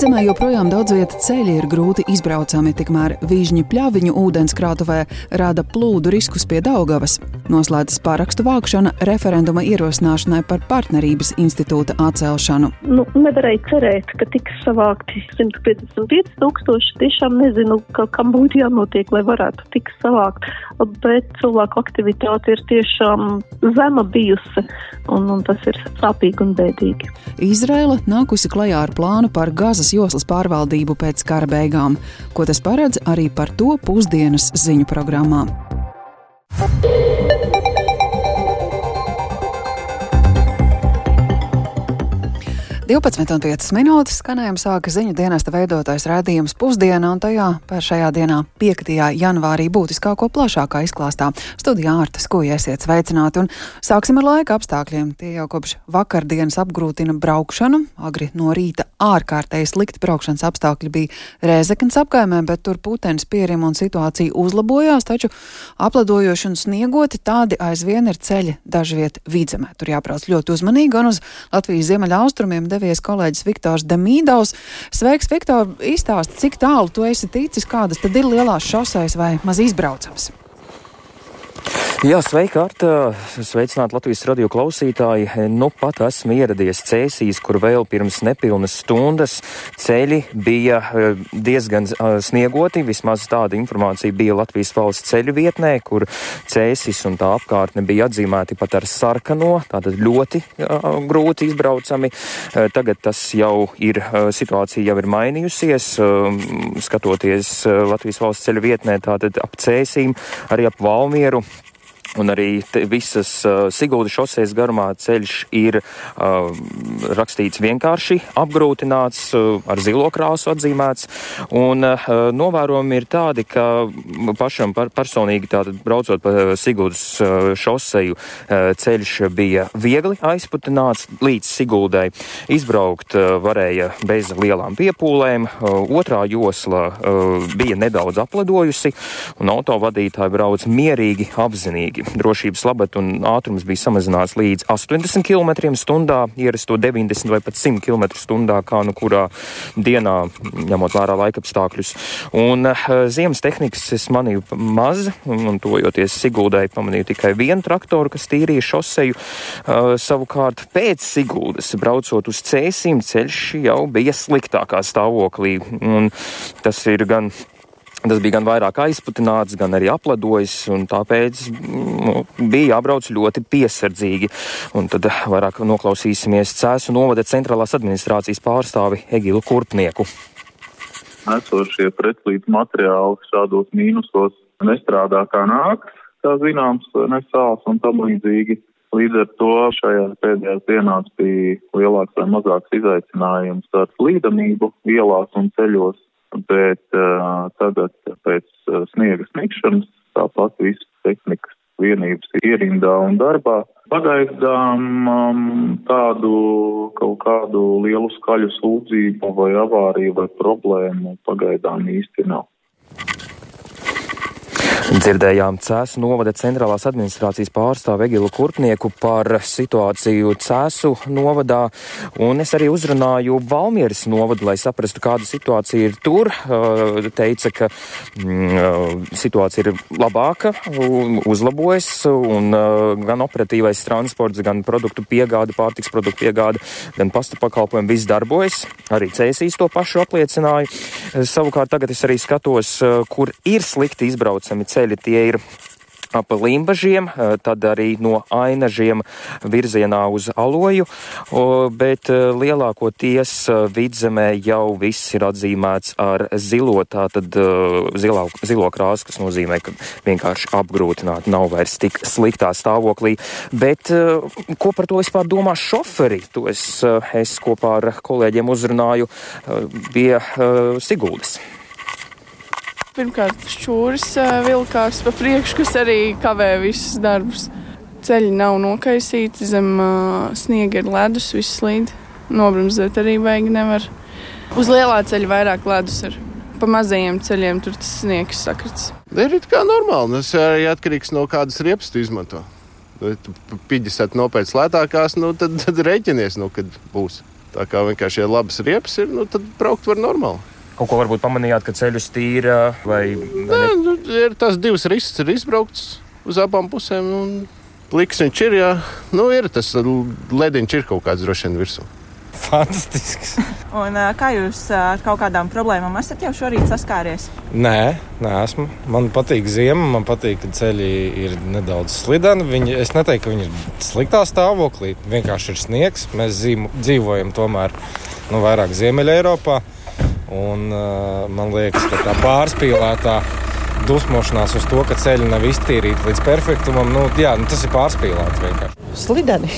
Vidzemē joprojām daudz vietu ceļi ir grūti izbraucami, tikmēr Vīžņa pļaviņu ūdenskrātuvē rada plūdu riskus pie Daugavas. Noslēdzas pārakstu vākšana referenduma ierosināšanai par partnerības institūta atcelšanu. Nu, nevarēja cerēt, ka tiks savākti 155 tūkstoši. Tiešām nezinu, ka, kam būtu jānotiek, lai varētu tikt savākt, bet cilvēku aktivitāte ir tiešām zema bijusi, un, un tas ir sāpīgi un bēdīgi. Izraela nākusi klajā ar plānu par gazas Gāzes joslas pārvaldību pēc kara beigām, ko tas paredz arī par to pusdienas ziņu programmā. 12,5 minūtes skanējuma sāka ziņu dienesta veidotais rādījums pusdiena, un tajā par šajā dienā, 5. janvārī, būtiskāko plašākā izklāstā studijā ārtas, ko iesiet sveicināti. Un sāksim ar laika apstākļiem. Tie jau kopš vakardienas apgrūtina braukšanu. Agri no rīta ārkārtēji slikti braukšanas apstākļi bija Rēzekens apkaimē, bet tur putenis pierim un situācija uzlabojās, taču apladojoši un sniegoti tādi aizvien ir ceļi dažviet vidzemē. Tur jābrauc ļoti uzmanīgi, un uz Latvijas ziemeļa austrumiem devies kolēģis Viktors Demīdovs. Sveiks, Viktor! Izstāsti, cik tālu tu esi ticis, kādas tad ir lielās šoseis vai maz izbraucams? Jā, sveika, Arta! Sveicināti Latvijas radio klausītāji! Nu pat esmu ieradies Cēsīs, kur vēl pirms nepilnas stundas ceļi bija eh, diezgan eh, sniegoti. Vismaz tāda informācija bija Latvijas valsts ceļu vietnē, kur Cēsīs un tā apkārtne bija atzīmēti pat ar sarkano, tātad ļoti jā, grūti izbraucami. Tagad tas jau ir, situācija jau ir mainījusies, skatoties Latvijas valsts ceļu vietnē, tātad ap Cēsīm, arī ap Valmieru. Un arī visas uh, Sigūda šoseis garumā ceļš ir uh, rakstīts vienkārši apgrūtināts, uh, ar zilo krāsu atzīmēts. Un uh, novērojumi ir tādi, ka pašam par, personīgi tātad braucot pa Sigūdas uh, šoseju, uh, ceļš bija viegli aizputināts līdz Sigūdai. Izbraukt uh, varēja bez lielām piepūlēm. Uh, otrā josla uh, bija nedaudz apladojusi, un autovadītāji brauc mierīgi, apzinīgi svarīgi. Drošības labad un ātrums bija samazināts līdz 80 km/h, ierasto 90 vai pat 100 km/h, kā nu kurā dienā, ņemot vērā laikapstākļus. Un uh, ziemas tehnikas es manīju maz, un tojoties Siguldai pamanīju tikai vienu traktoru, kas tīrīja šoseju. Uh, savukārt pēc Siguldas, braucot uz cēsīm, ceļš jau bija sliktākā stāvoklī. Un tas ir gan Tas bija gan vairāk aizputināts, gan arī apledojis, un tāpēc nu, bija jābrauc ļoti piesardzīgi. Un tad vairāk noklausīsimies Cēsu novada centrālās administrācijas pārstāvi Egilu Kurpnieku. Esošie pretlīdz materiāli šādos mīnusos nestrādā kā nāks, kā zināms, nesāls un tam līdzīgi. Līdz ar to šajās pēdējās dienās bija lielāks vai mazāks izaicinājums ar slīdamību ielās un ceļos bet tagad pēc sniega sniegšanas tāpat visas tehnikas vienības ir ierindā un darbā. Pagaidām um, tādu kaut kādu lielu skaļu sūdzību vai avāriju vai problēmu pagaidām īsti nav. Dzirdējām Cēsu novada centrālās administrācijas pārstāvu Egilu Kurpnieku par situāciju Cēsu novadā, un es arī uzrunāju Valmieras novadu, lai saprastu, kāda situācija ir tur. Teica, ka mm, situācija ir labāka, uzlabojas, un gan operatīvais transports, gan produktu piegāde, pārtiks produktu piegāde, gan pasta pakalpojumi viss darbojas. Arī Cēsīs to pašu apliecināja. Savukārt tagad es arī skatos, kur ir slikti izbraucami ceļi ceļi tie ir ap limbažiem, tad arī no ainažiem virzienā uz aloju, bet lielākoties vidzemē jau viss ir atzīmēts ar zilo, tātad zilā, zilo krāsu, kas nozīmē, ka vienkārši apgrūtināt nav vairs tik sliktā stāvoklī. Bet ko par to vispār domā šoferi? To es, es kopā ar kolēģiem uzrunāju pie Siguldas. Pirmkārt, šķūris vilkās pa priekšu, kas arī kavē visus darbus. Ceļi nav nokaisīti, zem sniega ir ledus, viss slīd. Nobremzēt arī baigi nevar. Uz lielā ceļa vairāk ledus ir. Pa mazajiem ceļiem tur tas sniegs sakrits. Ir kā normāli, tas arī atkarīgs no kādas riepas tu izmanto. Nu, ja tu piģis nopēc lētākās, nu, tad, tad reķinies, nu, kad būs. Tā kā vienkārši ir labas riepas, ir, nu, tad braukt var normāli. Kaut ko varbūt pamanījāt, ka ceļus tīra vai, vai Nē, nu, ir tās divas risks, ir izbraukts uz abām pusēm. Un... Pliks viņš ir, jā, nu, ir tas lediņš, ir kaut kāds droši vien virsū. Fantastisks. Un, kā jūs ar kaut kādām problēmām esat jau šorīt saskāries? Nē, nē, esmu. Man patīk ziema, man patīk, ka ceļi ir nedaudz slideni. Viņi, es neteiktu, ka viņi ir sliktā stāvoklī. Vienkārši ir sniegs. Mēs dzīvojam tomēr nu, vairāk Ziemeļā Eiropā. Un, uh, man liekas, ka tā pārspīlētā dusmošanās uz to, ka ceļi nav iztīrīti līdz perfektumam, nu, jā, nu, tas ir pārspīlēts vienkārši. Slideni,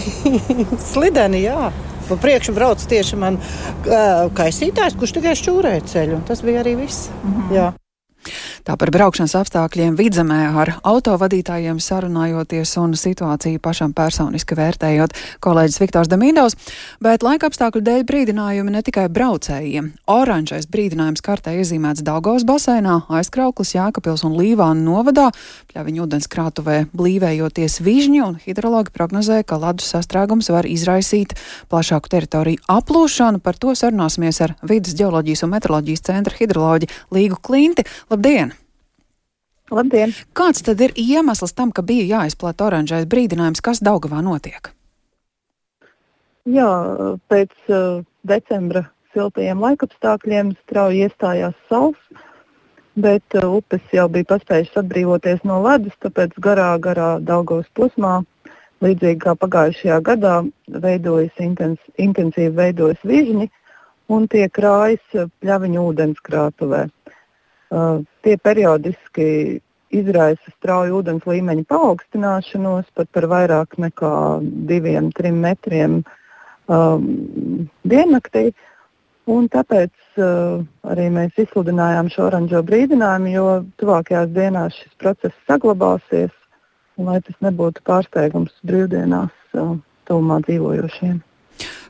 slideni, jā. Pa priekšu brauc tieši man uh, kaisītājs, kurš tikai šķūrēja ceļu. Tas bija arī viss. Mm -hmm. Jā. Tā par braukšanas apstākļiem vidzemē ar autovadītājiem sarunājoties un situāciju pašam personiski vērtējot kolēģis Viktors Damīdovs, bet laika apstākļu dēļ brīdinājumi ne tikai braucējiem. Oranžais brīdinājums kartē iezīmēts Daugavas baseinā, aizkrauklis Jākapils un Līvāna novadā, pļaviņu ūdenskrātuvē blīvējoties vižņi un hidrologi prognozē, ka ledus sastrēgums var izraisīt plašāku teritoriju aplūšanu. Par to sarunāsimies ar Vides ģeoloģijas un meteoroloģijas centra hidroloģi Līgu Klinti. Labdien! Labdien! Kāds tad ir iemesls tam, ka bija jāizplata oranžais brīdinājums, kas Daugavā notiek? Jā, pēc uh, decembra siltajiem laikapstākļiem strauji iestājās sals, bet uh, upes jau bija paspējušas atbrīvoties no ledus, tāpēc garā, garā Daugavas posmā, līdzīgi kā pagājušajā gadā, veidojas intens, intensīvi veidojas vižņi un tie krājas pļaviņu ūdenskrātuvē. Uh, tie periodiski izraisa strauju ūdens līmeņa paaugstināšanos pat par vairāk nekā diviem, trim metriem um, diennaktī. Un tāpēc uh, arī mēs izsludinājām šo oranžo brīdinājumu, jo tuvākajās dienās šis process saglabāsies, un lai tas nebūtu pārsteigums brīvdienās uh, tuvumā dzīvojošiem.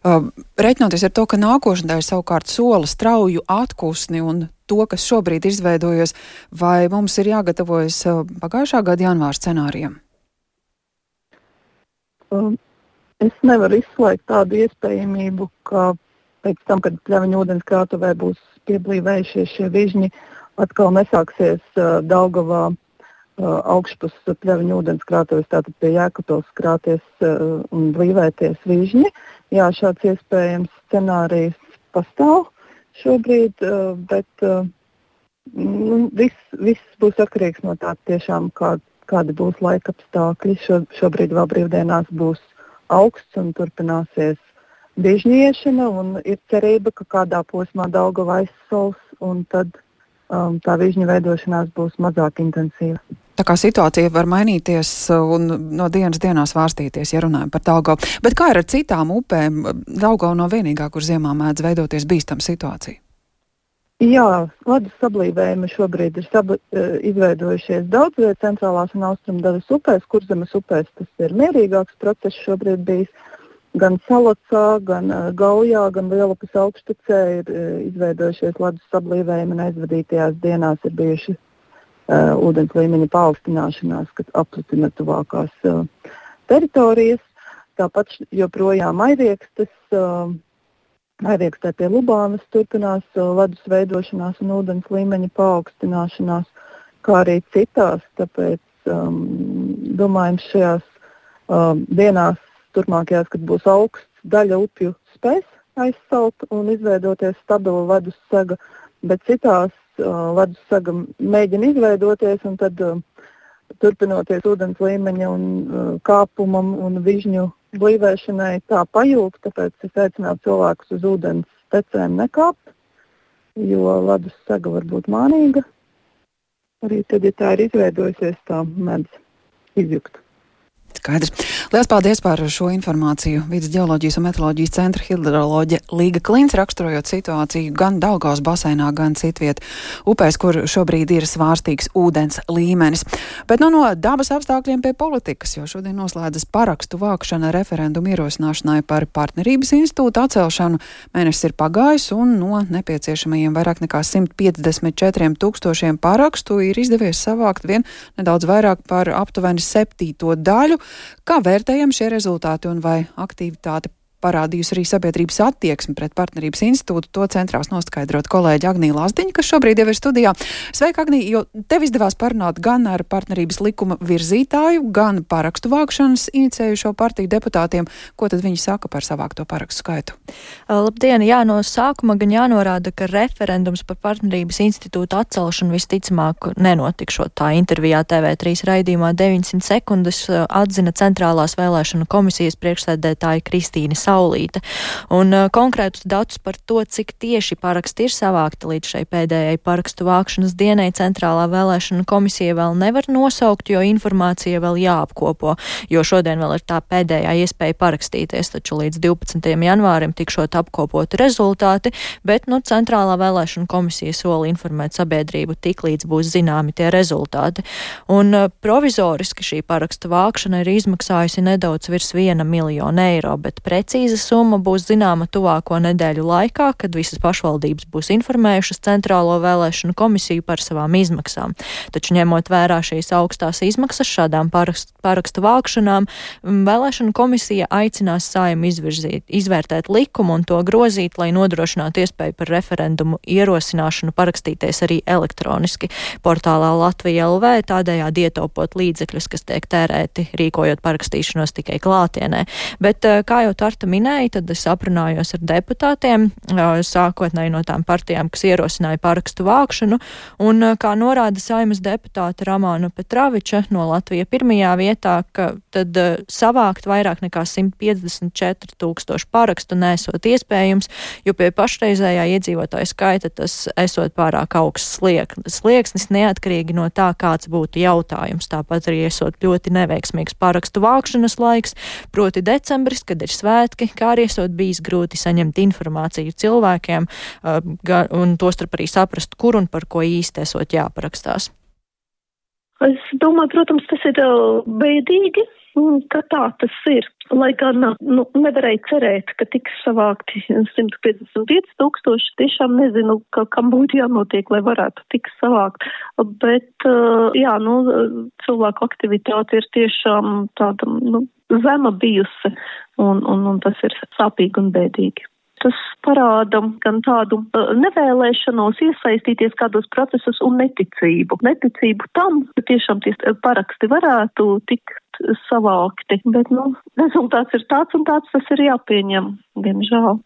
Uh, Reiķinoties ar to, ka nākošanai savukārt sola strauju atpūsni un to, kas šobrīd ir izveidojies, vai mums ir jāgatavojas uh, pagājušā gada janvāra scenārijam? Um, es nevaru izslēgt tādu iespējamību, ka pēc tam, kad pļaviņu ūdenskrātuvē būs pieblīvējušies šie vižņi, atkal nesāksies uh, Daugavā uh, augšpus pļaviņu ūdenskrātuves, tātad pie Jēkabils krāties uh, un blīvēties vižņi. Jā, šāds iespējams scenārijs pastāv šobrīd, bet nu, viss, viss būs atkarīgs no tā, tiešām, kā, kādi būs laika apstākļi. Šo, šobrīd vēl brīvdienās būs augsts un turpināsies biežņiešana, un ir cerība, ka kādā posmā Daugava aizsals, un tad um, tā vižņu veidošanās būs mazāk intensīva. Tā kā situācija var mainīties un no dienas dienā svārstīties, ja runājam par Daugavu. Bet kā ir ar citām upēm? Daugava nav vienīgā, kur ziemā mēdz veidoties bīstama situācija. Jā, ledus sablīvējumi šobrīd ir sabli, eh, izveidojušies daudz vietā centrālās un austrumdaļas upēs, kur zemes upēs tas ir mierīgāks process šobrīd bijis. Gan Salacā, gan uh, Gaujā, gan Lielupes augštecē ir uh, izveidojušies ledus sablīvējumi un aizvadītajās dienās ir bijuši uh, ūdens līmeņa paaugstināšanās, kas apliecina tuvākās uh, teritorijas. Tāpat joprojām airiekstes, uh, airiekstē pie Lubānas turpinās uh, ledus veidošanās un ūdens līmeņa paaugstināšanās, kā arī citās. Tāpēc um, domājam, šajās um, dienās, turpmākajās, kad būs augsts, daļa upju spēs aizsalt un izveidoties stabila ledus sega, bet citās ledus saga mēģina izveidoties, un tad uh, turpinoties ūdens līmeņa un uh, kāpumam un vižņu blīvēšanai tā pajūg, tāpēc es aicinātu cilvēkus uz ūdens tecēm nekāpt, jo ledus saga var būt mānīga. Arī tad, ja tā ir izveidojusies, tā mēdz izjukt. Skaidrs. Lielas paldies par šo informāciju. Vides ģeoloģijas un meteoroloģijas centra hidroloģe Līga Klints raksturojot situāciju gan Daugaus baseinā, gan citviet upēs, kur šobrīd ir svārstīgs ūdens līmenis. Bet nu no dabas apstākļiem pie politikas, jo šodien noslēdzas parakstu vākšana referendumu ierosināšanai par partnerības institūtu atcelšanu. Mēnesis ir pagājis un no nepieciešamajiem vairāk nekā 154 tūkstošiem parakstu ir izdevies savākt vien nedaudz vairāk par aptuveni septīto daļu. Kā vērtējam šie rezultāti un vai aktivitāte parādījusi arī sabiedrības attieksmi pret partnerības institūtu. To centrās noskaidrot kolēģi Agnija Lazdiņa, kas šobrīd jau ir studijā. Sveika, Agnija, jo tev izdevās parunāt gan ar partnerības likuma virzītāju, gan parakstu vākšanas inicējušo partiju deputātiem. Ko tad viņi saka par savākto parakstu skaitu? Labdien! Jā, no sākuma gan jānorāda, ka referendums par partnerības institūtu atcelšanu visticamāk nenotikšot. Tā intervijā TV3 raidījumā 900 sekundes atzina centrālās vēlēšanu komisijas priekšsēdētāja Kristīna Saulīte. Un konkrētus datus par to, cik tieši paraksti ir savākti līdz šai pēdējai parakstu vākšanas dienai, centrālā vēlēšana komisija vēl nevar nosaukt, jo informācija vēl jāapkopo, jo šodien vēl ir tā pēdējā iespēja parakstīties, taču līdz 12. janvārim tikšot apkopoti rezultāti, bet, nu, centrālā vēlēšana komisija sola informēt sabiedrību tik līdz būs zināmi tie rezultāti. Un provizoriski šī parakstu vākšana ir izmaksājusi nedaudz virs viena miljona eiro, bet precīza summa būs zināma tuvāko nedēļu laikā, kad visas pašvaldības būs informējušas Centrālo vēlēšanu komisiju par savām izmaksām. Taču ņemot vērā šīs augstās izmaksas šādām parakstu, parakstu vākšanām, vēlēšanu komisija aicinās saimu izvirzīt, izvērtēt likumu un to grozīt, lai nodrošinātu iespēju par referendumu ierosināšanu parakstīties arī elektroniski portālā Latvija LV, tādējādi ietaupot līdzekļus, kas tiek tērēti rīkojot parakstīšanos tikai klātienē. Bet, kā jau Tarta minēja, tad es aprunājos ar deputātiem, sākotnēji no tām partijām, kas ierosināja parakstu vākšanu, un kā norāda saimas deputāta Ramāna Petraviča no Latvija pirmajā vietā, ka tad savākt vairāk nekā 154 tūkstoši parakstu nesot iespējams, jo pie pašreizējā iedzīvotāja skaita tas esot pārāk augsts slieksnis neatkarīgi no tā, kāds būtu jautājums. Tāpat arī esot ļoti neveiksmīgs parakstu vākšanas laiks, proti decembris, kad ir svētki, kā arī esot bijis grūti saņemt informāciju cilvēkiem un tostarp arī saprast, kur un par ko īsti esot jāparakstās. Es domāju, protams, tas ir bēdīgi, ka tā tas ir. Lai gan nu, nevarēja cerēt, ka tiks savākti 155 tūkstoši, tiešām nezinu, ka, kam būtu jānotiek, lai varētu tiks savākt. Bet, jā, nu, cilvēku aktivitāte ir tiešām tāda, nu, zema bijusi, un, un, un tas ir sāpīgi un bēdīgi tas parāda gan tādu uh, nevēlēšanos iesaistīties kādos procesos un neticību. Neticību tam, ka tiešām tie paraksti varētu tikt savākti, bet, nu, rezultāts ir tāds un tāds tas ir jāpieņem, diemžēl.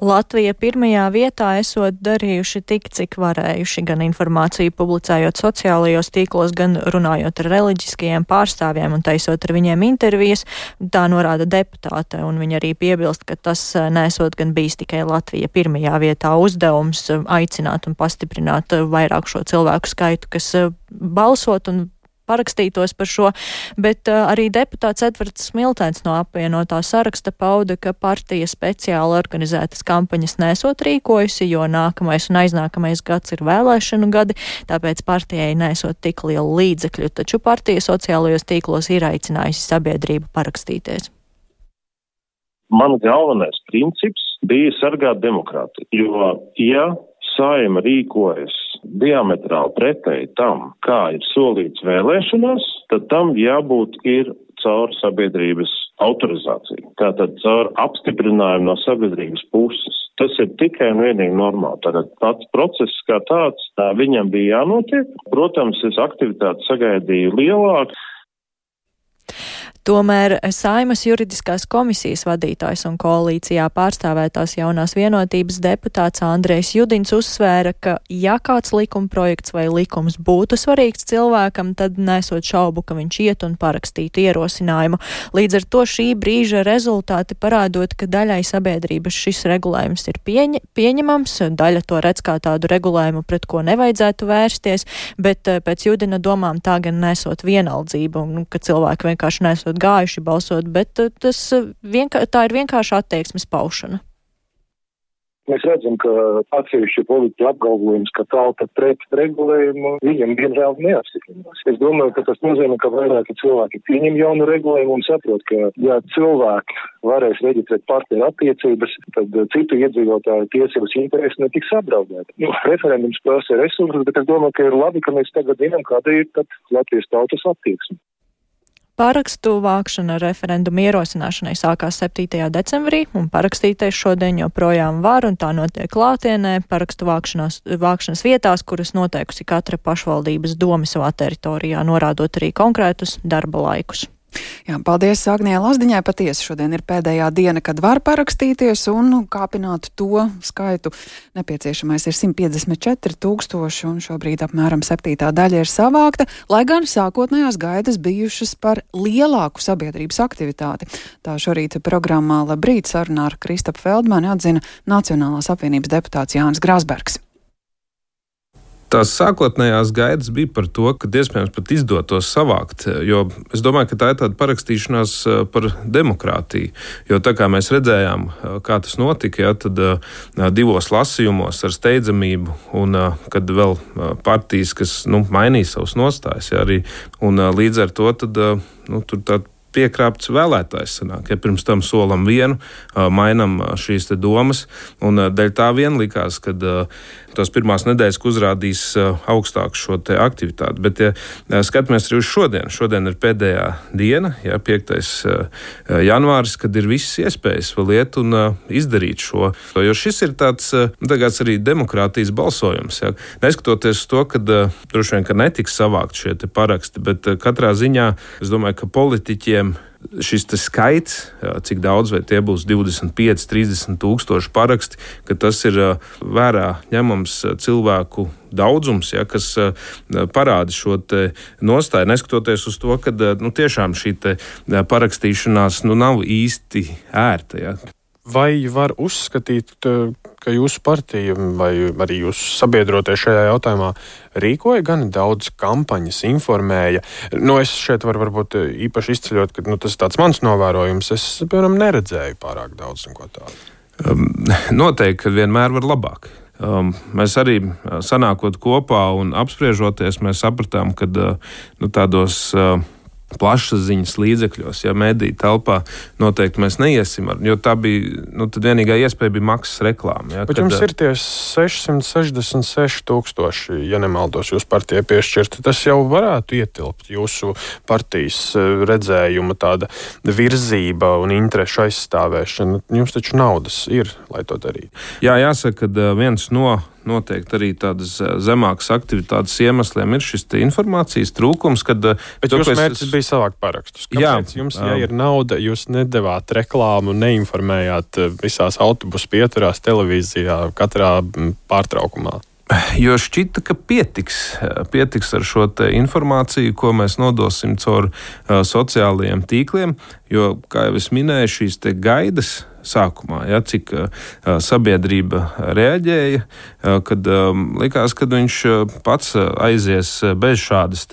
Latvija pirmajā vietā esot darījuši tik, cik varējuši, gan informāciju publicējot sociālajos tīklos, gan runājot ar reliģiskajiem pārstāvjiem un taisot ar viņiem intervijas. Tā norāda deputāte, un viņa arī piebilst, ka tas eh, nesot gan bijis tikai Latvija pirmajā vietā uzdevums eh, aicināt un pastiprināt eh, vairāk šo cilvēku skaitu, kas balsot un parakstītos par šo, bet uh, arī deputāts Edvards Smiltēns no apvienotā saraksta pauda, ka partija speciāli organizētas kampaņas nesot rīkojusi, jo nākamais un aiznākamais gads ir vēlēšanu gadi, tāpēc partijai nesot tik lielu līdzekļu, taču partija sociālajos tīklos ir aicinājusi sabiedrību parakstīties. Man galvenais princips bija sargāt demokrātiju, jo, ja saima rīkojas diametrāli pretēji tam, kā ir solīts vēlēšanās, tad tam jābūt ir caur sabiedrības autorizāciju. Tātad caur apstiprinājumu no sabiedrības puses. Tas ir tikai un vienīgi normāli. Tātad pats process kā tāds, tā viņam bija jānotiek. Protams, es aktivitāti sagaidīju lielāku. Tomēr Saimas juridiskās komisijas vadītājs un koalīcijā pārstāvētās jaunās vienotības deputāts Andrejs Judins uzsvēra, ka ja kāds likuma projekts vai likums būtu svarīgs cilvēkam, tad nesot šaubu, ka viņš iet un parakstītu ierosinājumu. Līdz ar to šī brīža rezultāti parādot, ka daļai sabiedrības šis regulējums ir pieņ pieņemams, daļa to redz kā tādu regulējumu, pret ko nevajadzētu vērsties, bet eh, pēc Judina domām tā gan nesot vienaldzību, un, ka cilvēki vienkārši nesot esot gājuši balsot, bet uh, tas uh, vienkā, tā ir vienkārši attieksmes paušana. Mēs redzam, ka atsevišķi politiķi apgalvojums, ka tauta pret regulējumu, viņam diemžēl neapstiprinās. Es domāju, ka tas nozīmē, ka vairāki cilvēki pieņem jaunu regulējumu un saprot, ka ja cilvēki varēs reģistrēt partneru attiecības, tad citu iedzīvotāju tiesības intereses netiks apdraudēti. Nu, referendums prasa resursus, bet es domāju, ka ir labi, ka mēs tagad zinām, kāda ir Latvijas tautas attieksme. Parakstu vākšana referendumu ierosināšanai sākās 7. decembrī, un parakstītais šodien joprojām var, un tā notiek klātienē, parakstu vākšanas vietās, kuras noteikusi katra pašvaldības doma savā teritorijā, norādot arī konkrētus darba laikus. Jā, paldies Agnijai Lazdiņai. Patiesi šodien ir pēdējā diena, kad var parakstīties un kāpināt to skaitu. Nepieciešamais ir 154 tūkstoši un šobrīd apmēram septītā daļa ir savākta, lai gan sākotnējās gaidas bijušas par lielāku sabiedrības aktivitāti. Tā šorīt programmā Labrīt sarunā ar Kristapu Feldmani atzina Nacionālās apvienības deputāts Jānis Grāsbergs. Tās sākotnējās gaidas bija par to, ka iespējams pat izdotos savākt, jo es domāju, ka tā ir tāda parakstīšanās eh, par demokrātiju. Jo tā kā mēs redzējām, eh, kā tas notika, ja, tad eh, divos lasījumos ar steidzamību, un kad vēl partijas, kas nu, mainīja savus nostājas, ja, arī, un līdz ar to tad, nu, tur tā piekrāpts vēlētājs. Sanāk. Ja pirms tam solam vienu, mainām šīs domas, dēļ tā vien likās, ka tās pirmās nedēļas uzrādīs augstāku šo aktivitāti. Bet, ja skatāmies arī uz šodienu, šodien ir pēdējā diena, ja, 5. janvāris, kad ir visas iespējas vēl iet un izdarīt šo. Jo šis ir tāds, tāds arī demokrātijas balsojums. Ja. Neskatoties to, ka droši vien ka netiks savākt šie paraksti, bet katrā ziņā es domāju, ka politiķiem šis skaits, cik daudz vai tie būs 25, 30 tūkstoši paraksti, ka tas ir vērā ņemams cilvēku daudzums, ja, kas parāda šo nostāju, neskatoties uz to, ka nu, tiešām šī parakstīšanās nu, nav īsti ērta. Ja. Vai var uzskatīt, ka jūsu partija vai arī jūsu sabiedrotie šajā jautājumā rīkoja gan daudz kampaņas, informēja? Nu, es šeit varu varbūt īpaši izceļot, ka nu, tas ir mans novērojums. Es, piemēram, neredzēju pārāk daudz neko tādu. Um, noteikti, ka vienmēr var labāk. Um, mēs arī sanākot kopā un apspriežoties, mēs sapratām, ka uh, nu, tādos uh, plašsaziņas līdzekļos, ja mediju telpā noteikti mēs neiesim. Ar, jo tā bija nu, vienīgā iespēja, bija maksas reklāma. Ja, Bet kad, jums ir tie 666 tūkstoši, ja nemaldos, jūs partijai piešķirti. Tas jau varētu ietilpt jūsu partijas redzējuma tāda virzība un interešu aizstāvēšana. Jums taču naudas ir, lai to darītu. Jā, jāsaka, ka viens no noteikti arī tādas eh, zemākas aktivitātes iemesliem ir šis informācijas trūkums. Kad, eh, Bet jūsu mērķis es... bija savākt parakstus. Kāpēc jā, jums, ja ir nauda, jūs nedavāt reklāmu, neinformējāt eh, visās autobusu pieturās, televīzijā, katrā pārtraukumā? Jo šķita, ka pietiks, pietiks ar šo informāciju, ko mēs nodosim caur sociālajiem tīkliem. Jo, kā jau es minēju, šīs gaidas sākumā, ja, cik uh, sabiedrība reaģēja, uh, kad um, likās, ka viņš pats aizies bez šādas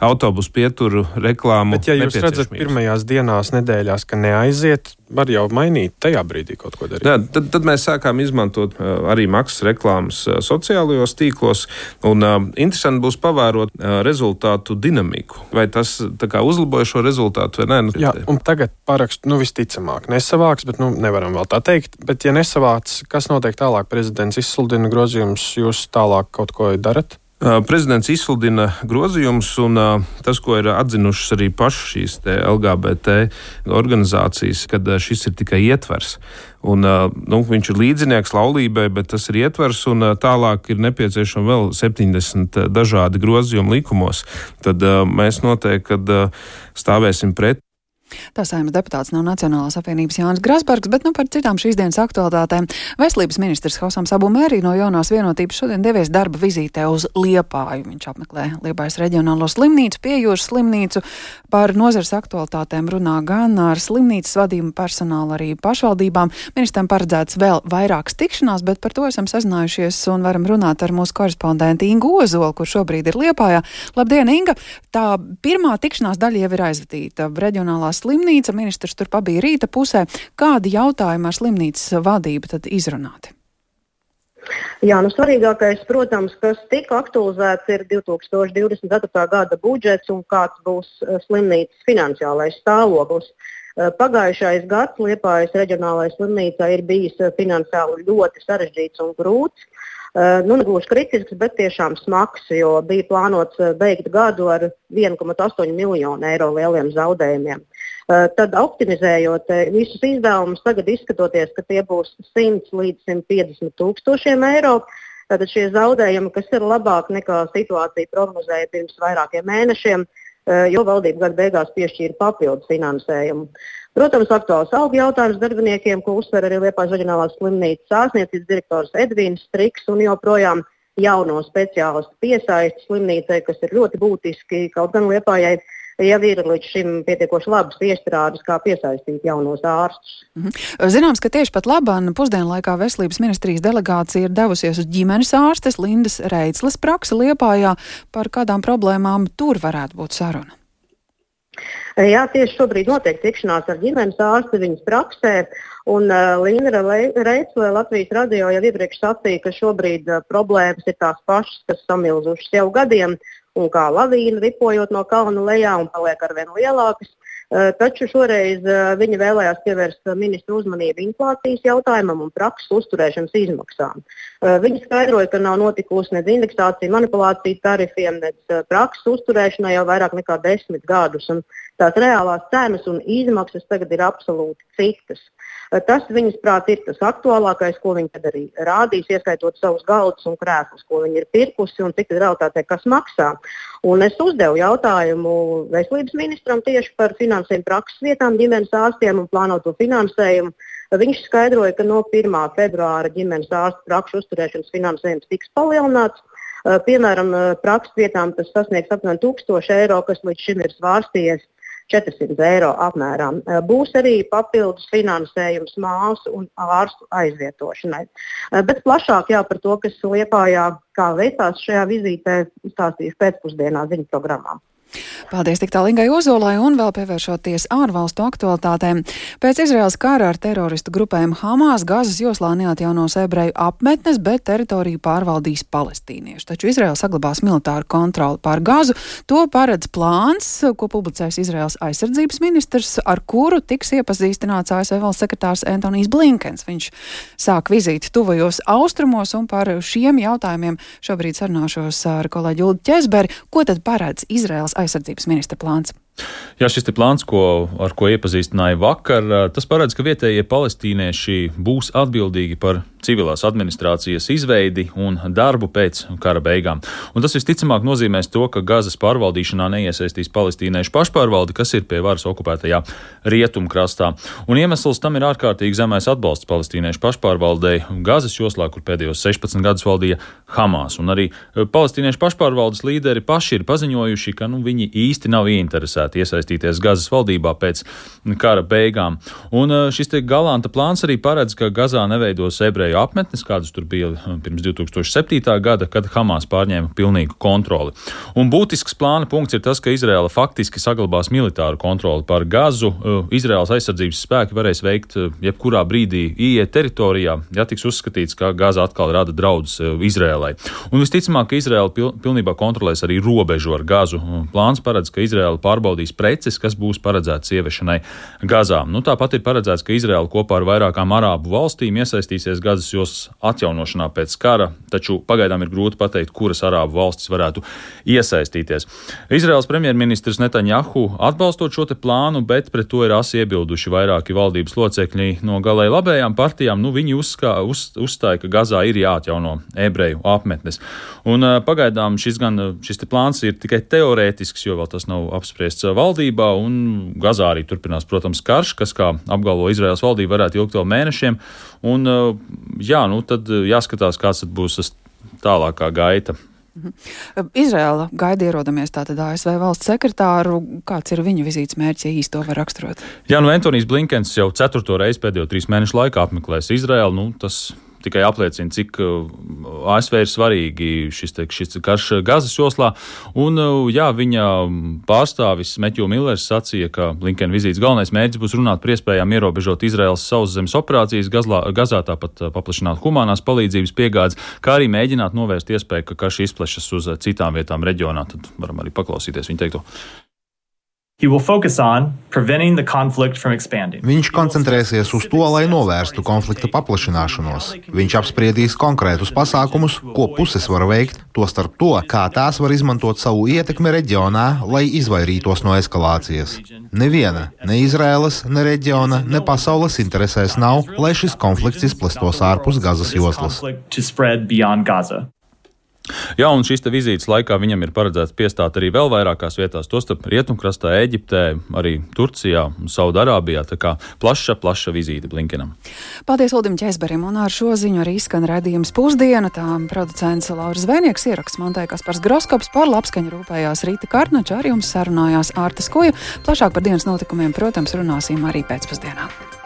autobusu pieturu reklāmu. Bet, ja jūs redzat pirmajās dienās, nedēļās, ka neaiziet, var jau mainīt tajā brīdī kaut ko darīt. Jā, tad, tad mēs sākām izmantot uh, arī maksas reklāmas sociālajos tīklos, un interesanti būs pavērot rezultātu dinamiku. Vai tas kā, uzlaboja šo rezultātu vai nē? Nu, Jā, tagad parakstu, nu visticamāk, nesavāks, bet nu, nevaram vēl tā teikt. Bet, ja nesavāc, kas notiek tālāk? Prezidents izsludina grozījumus, jūs tālāk kaut ko darat? Prezidents izsludina grozījumus, un tas, ko ir atzinušas arī pašas šīs LGBT organizācijas, kad šis ir tikai ietvers. Un, nu, viņš ir līdzinieks laulībai, bet tas ir ietvers, un tālāk ir nepieciešami vēl 70 dažādi grozījumi likumos. Tad mēs noteikti stāvēsim pret Tā saimnes deputāts no Nacionālās apvienības Jānis Grasbergs, bet nu par citām šīs dienas aktualitātēm. Veselības ministrs Hausams Abu Mērī no jaunās vienotības šodien devies darba vizītē uz Liepāju. Viņš apmeklē Liepājas reģionālo slimnīcu, piejūras slimnīcu. Par nozars aktualitātēm runā gan ar slimnīcas vadību personālu, arī pašvaldībām. Ministram paredzēts vēl vairākas tikšanās, bet par to esam sazinājušies un varam runāt ar mūsu korespondentu Ingu Ozolu, kur šobrīd ir Liepājā. Labdien, Inga! Tā pirmā tikšanās daļa jau ir aizvadīta. Reģionālās slimnīca, ministrs tur pabija rīta pusē. Kādi jautājumi ar slimnīcas vadību tad izrunāti? Jā, nu svarīgākais, protams, kas tika aktualizēts, ir 2024. gada budžets un kāds būs eh, slimnīcas finansiālais stāvoklis. Eh, pagājušais gads Liepājas reģionālajai slimnīcai ir bijis eh, finansiāli ļoti sarežģīts un grūts. Uh, nu, negluži kritisks, bet tiešām smags, jo bija plānots beigt gadu ar 1,8 miljonu eiro lieliem zaudējumiem. Uh, tad, optimizējot visus izdevumus, tagad izskatoties, ka tie būs 100 līdz 150 tūkstošiem eiro, tad šie zaudējumi, kas ir labāk nekā situācija prognozēja pirms vairākiem mēnešiem, uh, jo valdība gada beigās piešķīra papildus finansējumu. Protams, aktuāls algu jautājums darbiniekiem, ko uzsver arī Liepājas reģionālās slimnīcas ārstniecības direktors Edvīns Striks un joprojām jauno speciālistu piesaisti slimnīcai, kas ir ļoti būtiski. Kaut gan Liepājai jau ir līdz šim pietiekoši labas iestrādes, kā piesaistīt jaunos ārstus. Mhm. Zināms, ka tieši pat labāk pusdienlaikā veselības ministrijas delegācija ir devusies uz ģimenes ārstes Lindas Reitsles praksi Liepājā. Par kādām problēmām tur varētu būt saruna? Jā, tieši šobrīd notiek tikšanās ar ģimenes ārsti viņas praksē. Un uh, Līna Reitsle Latvijas radio jau iepriekš sacīja, ka šobrīd uh, problēmas ir tās pašas, kas samilzušas jau gadiem, un kā lavīna ripojot no kalna lejā un paliek arvien lielākas. Uh, taču šoreiz uh, viņa vēlējās pievērst ministru uzmanību inflācijas jautājumam un prakses uzturēšanas izmaksām. Viņa skaidroja, ka nav notikusi nedz indeksācija, manipulācija tarifiem, nedz prakses uzturēšanai jau vairāk nekā desmit gadus. Tās reālās cenas un izmaksas tagad ir absolūti citas. Tas viņas prāt ir tas aktuālākais, ko viņi tad arī rādīs, ieskaitot savus galdus un krēslus, ko viņi ir pirkusi un cik realitātē kas maksā. Un es uzdevu jautājumu veselības ministram tieši par finansējumu prakses vietām ģimenes ārstiem un plānoto finansējumu. Viņš skaidroja, ka no 1. februāra ģimenes ārstu prakšu uzturēšanas finansējums tiks palielināts. Piemēram, prakses vietām tas sasniegs apmēram 1000 eiro, kas līdz šim ir svārstījies 400 eiro apmērā. Eh, būs arī papildus finansējums māsu un ārstu aizvietošanai. Eh, bet plašāk jā, par to, kas Liepājā kā veicās šajā vizītē, stāstīšu pēcpusdienā ziņu programmā. Paldies tik tālīgai Ozolai un vēl pievēršoties ārvalstu aktualitātēm. Pēc Izraels kara ar teroristu grupēm Hamas Gazas joslā neatjaunos ebreju apmetnes, bet teritoriju pārvaldīs palestīnieši. Taču Izraela saglabās militāru kontroli pār Gazu. To paredz plāns, ko publicēs Izraels aizsardzības ministrs, ar kuru tiks iepazīstināts ASV valsts sekretārs Antonijs Blinkens. Viņš sāk vizīti tuvajos austrumos un par šiem jautājumiem šobrīd sarunāšos ar kolēģi Ulu Ķezberi. Ko tad paredz Izraels aizsardzības ministra plāns? Jā, šis plāns, ko, ar ko iepazīstināja vakar. Tas paredz, ka vietējie palestīnieši būs atbildīgi par civilās administrācijas izveidi un darbu pēc kara beigām. Un tas visticamāk nozīmēs to, ka Gazas pārvaldīšanā neiesaistīs palestīniešu pašpārvaldi, kas ir pie varas okupētajā rietumkrastā. Un iemesls tam ir ārkārtīgi zemais atbalsts palestīniešu pašpārvaldei Gazas joslā, kur pēdējos 16 gadus valdīja Hamas. Un arī palestīniešu pašpārvaldes līderi paši ir paziņojuši, ka nu, viņi īsti nav ieinteresēti varētu iesaistīties Gazas valdībā pēc kara beigām. Un uh, šis galanta plāns arī paredz, ka Gazā neveidos ebreju apmetnes, kādas tur bija uh, pirms 2007. gada, kad Hamas pārņēma pilnīgu kontroli. Un būtisks plāna punkts ir tas, ka Izraela faktiski saglabās militāru kontroli pār Gazu. Uh, Izraels aizsardzības spēki varēs veikt jebkurā brīdī ieiet teritorijā, ja tiks uzskatīts, ka Gaza atkal rada draudus Izrēlai. Un visticamāk, ka Izraela pilnībā kontrolēs arī robežu ar Gazu. Plāns paredz, ka Izraela pārbaudīs pārbaudīs preces, kas būs paredzētas ieviešanai Gazā. Nu, tāpat ir paredzēts, ka Izraela kopā ar vairākām arābu valstīm iesaistīsies Gazas joslas atjaunošanā pēc kara, taču pagaidām ir grūti pateikt, kuras arābu valstis varētu iesaistīties. Izraels premjerministrs Netanjahu atbalstot šo plānu, bet pret to ir asi iebilduši vairāki valdības locekļi no galēji labējām partijām. Nu, viņi uzskā, uz, uzstāja, ka Gazā ir jāatjauno ebreju apmetnes. Un, pagaidām šis, gan, šis plāns ir tikai teorētisks, jo vēl tas nav apspriests valdībā, un Gazā arī turpinās, protams, karš, kas, kā apgalvo Izraels valdība, varētu ilgt vēl mēnešiem. Un, jā, nu tad jāskatās, kāds tad būs tas tālākā gaita. Mhm. Izrēla gaida ierodamies tātad ASV valsts sekretāru. Kāds ir viņa vizītes mērķis, ja īsti to var raksturot? Jā, nu Antonijs Blinkens jau ceturto reizi pēdējo trīs mēnešu laikā apmeklēs Izrēlu. Nu, tas tikai apliecina, cik uh, ASV ir svarīgi šis, te, šis karš Gazas joslā. Un, uh, jā, viņa pārstāvis Metju Millers sacīja, ka Linkena vizītes galvenais mērķis būs runāt par iespējām ierobežot Izraels sauszemes operācijas Gazlā, Gazā, tāpat uh, paplašināt humanās palīdzības piegādes, kā arī mēģināt novērst iespēju, ka karš izplešas uz citām vietām reģionā. Tad varam arī paklausīties viņa teikto. Viņš koncentrēsies uz to, lai novērstu konflikta paplašināšanos. Viņš apspriedīs konkrētus pasākumus, ko puses var veikt, tostarp to, kā tās var izmantot savu ietekmi reģionā, lai izvairītos no eskalācijas. Neviena, ne Izraēlas, ne reģiona, ne pasaules interesēs nav, lai šis konflikts izplestos ārpus Gazas joslas. Jā, un šīs vizītes laikā viņam ir paredzēts piestāt arī vēl vairākās vietās, tostarp Rietumkrastā, Eģiptē, arī Turcijā un Saudārābijā. Tā kā plaša, plaša vizīte Blinkenam. Paldies Uldim Česberim, un ar šo ziņu arī skan redzījums pusdiena. Tā producents Lauris Zvēnieks ieraksts Montai Kaspars Groskops par labskaņu rūpējās Rīta Kārnača, ar jums sarunājās Ārtas Kuja. Plašāk par dienas notikumiem, protams, runāsim arī pēcpusdienā.